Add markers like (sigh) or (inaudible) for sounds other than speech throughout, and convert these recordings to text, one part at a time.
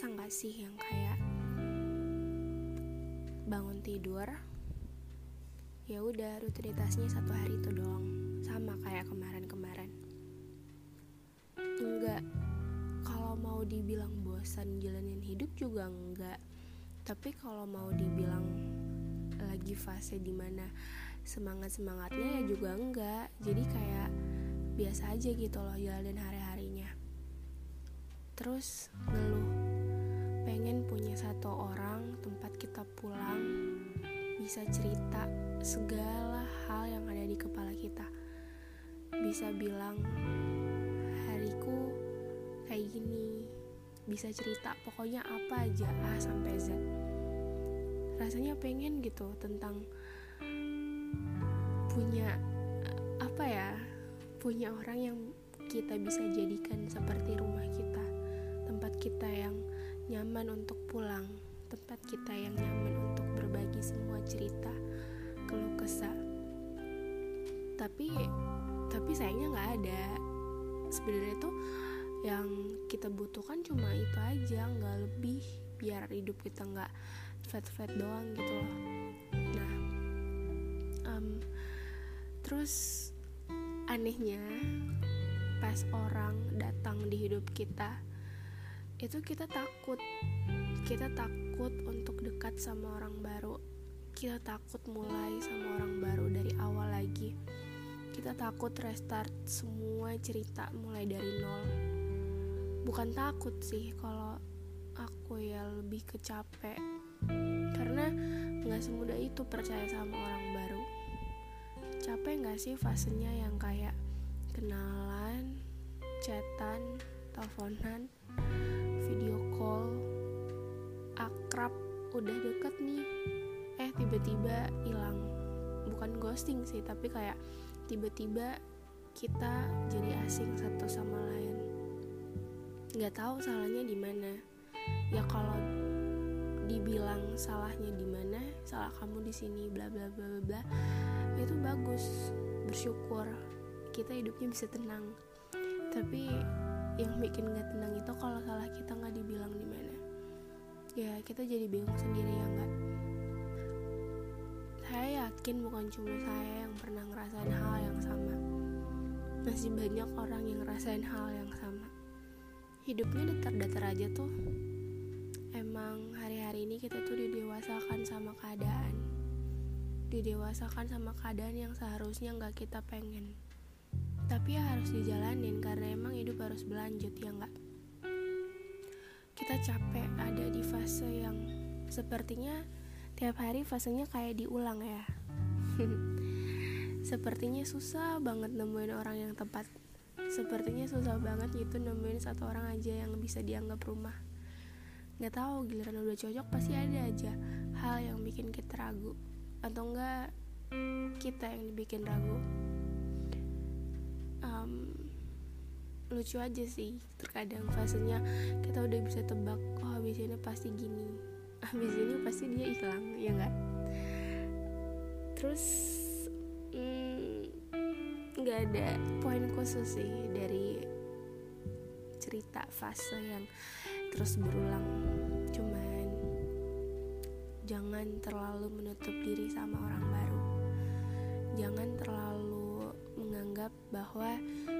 ngerasa nggak sih yang kayak bangun tidur? Ya udah rutinitasnya satu hari itu doang, sama kayak kemarin-kemarin. Enggak, kalau mau dibilang bosan jalanin hidup juga enggak. Tapi kalau mau dibilang lagi fase di mana semangat semangatnya ya juga enggak jadi kayak biasa aja gitu loh jalanin hari-harinya terus ngeluh pengen punya satu orang tempat kita pulang bisa cerita segala hal yang ada di kepala kita. Bisa bilang hariku kayak gini. Bisa cerita pokoknya apa aja A sampai Z. Rasanya pengen gitu tentang punya apa ya punya orang yang kita bisa jadikan seperti rumah kita tempat kita yang nyaman untuk pulang. Tempat kita yang nyaman untuk berbagi semua cerita keluh kesah. Tapi tapi sayangnya nggak ada. Sebenarnya tuh yang kita butuhkan cuma itu aja nggak lebih. Biar hidup kita nggak fat doang gitu loh. Nah em, terus anehnya pas orang datang di hidup kita itu kita takut. Kita takut untuk dekat sama orang baru. Kita takut mulai sama orang baru dari awal lagi. Kita takut restart semua cerita mulai dari nol. Bukan takut sih kalau aku ya lebih kecapek. Karena nggak semudah itu percaya sama orang baru. Capek nggak sih fasenya yang kayak kenalan chatan teleponan call. Akrab udah deket nih. Eh tiba-tiba hilang. Bukan ghosting sih tapi kayak tiba-tiba kita jadi asing satu sama lain. Nggak tahu salahnya di mana. Ya kalau dibilang salahnya di mana salah kamu di sini bla bla bla bla bla itu bagus. Bersyukur. Kita hidupnya bisa tenang. Tapi yang bikin nggak tenang itu kalau salah kita nggak dibilang di mana. Ya kita jadi bingung sendiri ya nggak? Saya yakin bukan cuma saya yang pernah ngerasain hal yang sama. Masih banyak orang yang ngerasain hal yang sama. Hidupnya datar-datar aja tuh. Emang hari-hari ini kita tuh didewasakan sama keadaan. Didewasakan sama keadaan yang seharusnya nggak kita pengen tapi ya harus dijalanin karena emang hidup harus berlanjut ya nggak? Kita capek ada di fase yang sepertinya tiap hari fasenya kayak diulang ya. (laughs) Sepertinya susah banget nemuin orang yang tepat. Sepertinya susah banget gitu nemuin satu orang aja yang bisa dianggap rumah. Nggak tahu giliran udah cocok pasti ada aja hal yang bikin kita ragu atau enggak kita yang dibikin ragu lucu aja sih. Terkadang fasenya kita udah bisa tebak oh habis ini pasti gini. (laughs) Habis ini pasti dia hilang ya nggak? Terus mm, nggak ada poin khusus sih dari cerita fase yang terus berulang. Cuman jangan terlalu menutup diri sama orang baru. Jangan terlalu menganggap bahwa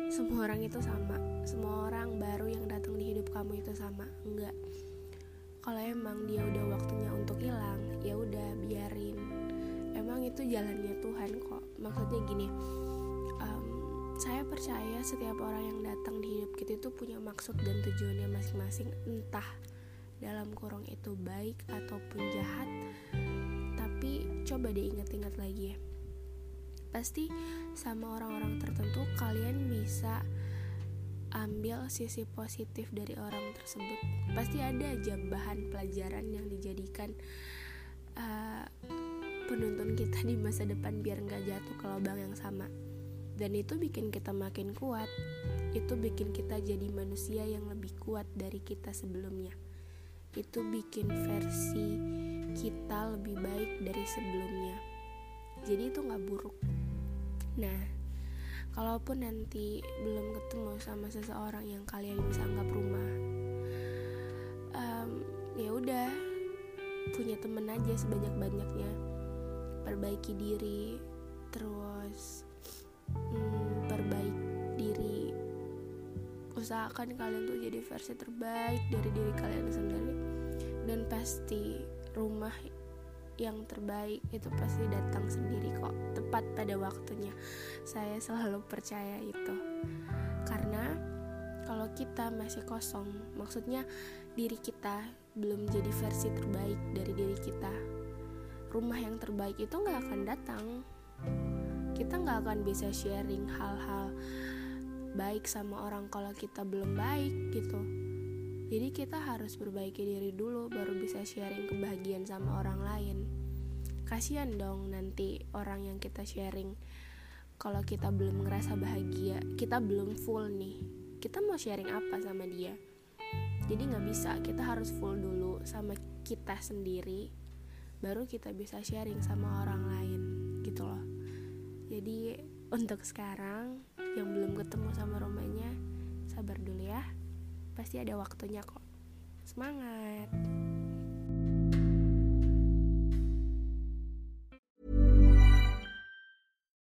semua orang itu sama. Semua orang baru yang datang di hidup kamu itu sama. Enggak. Kalau emang dia udah waktunya untuk hilang ya udah biarin. Emang itu jalannya Tuhan kok. Maksudnya gini em, saya percaya setiap orang yang datang di hidup kita itu punya maksud dan tujuannya masing-masing. Entah dalam kurung itu baik ataupun jahat tapi coba diingat-ingat lagi ya pasti sama orang-orang tertentu kalian bisa ambil sisi positif dari orang tersebut. Pasti ada aja bahan pelajaran yang dijadikan uh, penuntun kita di masa depan biar nggak jatuh ke lubang yang sama. Dan itu bikin kita makin kuat. Itu bikin kita jadi manusia yang lebih kuat dari kita sebelumnya. Itu bikin versi kita lebih baik dari sebelumnya jadi itu nggak buruk. Nah kalaupun nanti belum ketemu sama seseorang yang kalian bisa anggap rumah um, ya udah punya temen aja sebanyak banyaknya perbaiki diri terus hmm, perbaik diri. Usahakan kalian tuh jadi versi terbaik dari diri kalian sendiri. Dan pasti rumah yang terbaik itu pasti datang sendiri kok tepat pada waktunya. Saya selalu percaya itu. Karena kalau kita masih kosong maksudnya diri kita belum jadi versi terbaik dari diri kita. Rumah yang terbaik itu nggak akan datang. Kita nggak akan bisa sharing hal-hal baik sama orang kalau kita belum baik gitu. Jadi kita harus perbaiki diri dulu baru bisa sharing kebahagiaan sama orang lain kasihan dong nanti orang yang kita sharing. Kalau kita belum ngerasa bahagia kita belum full nih. Kita mau sharing apa sama dia? Jadi nggak bisa kita harus full dulu sama kita sendiri baru kita bisa sharing sama orang lain gitu loh. Jadi untuk sekarang yang belum ketemu sama romanya sabar dulu ya. Pasti ada waktunya kok. Semangat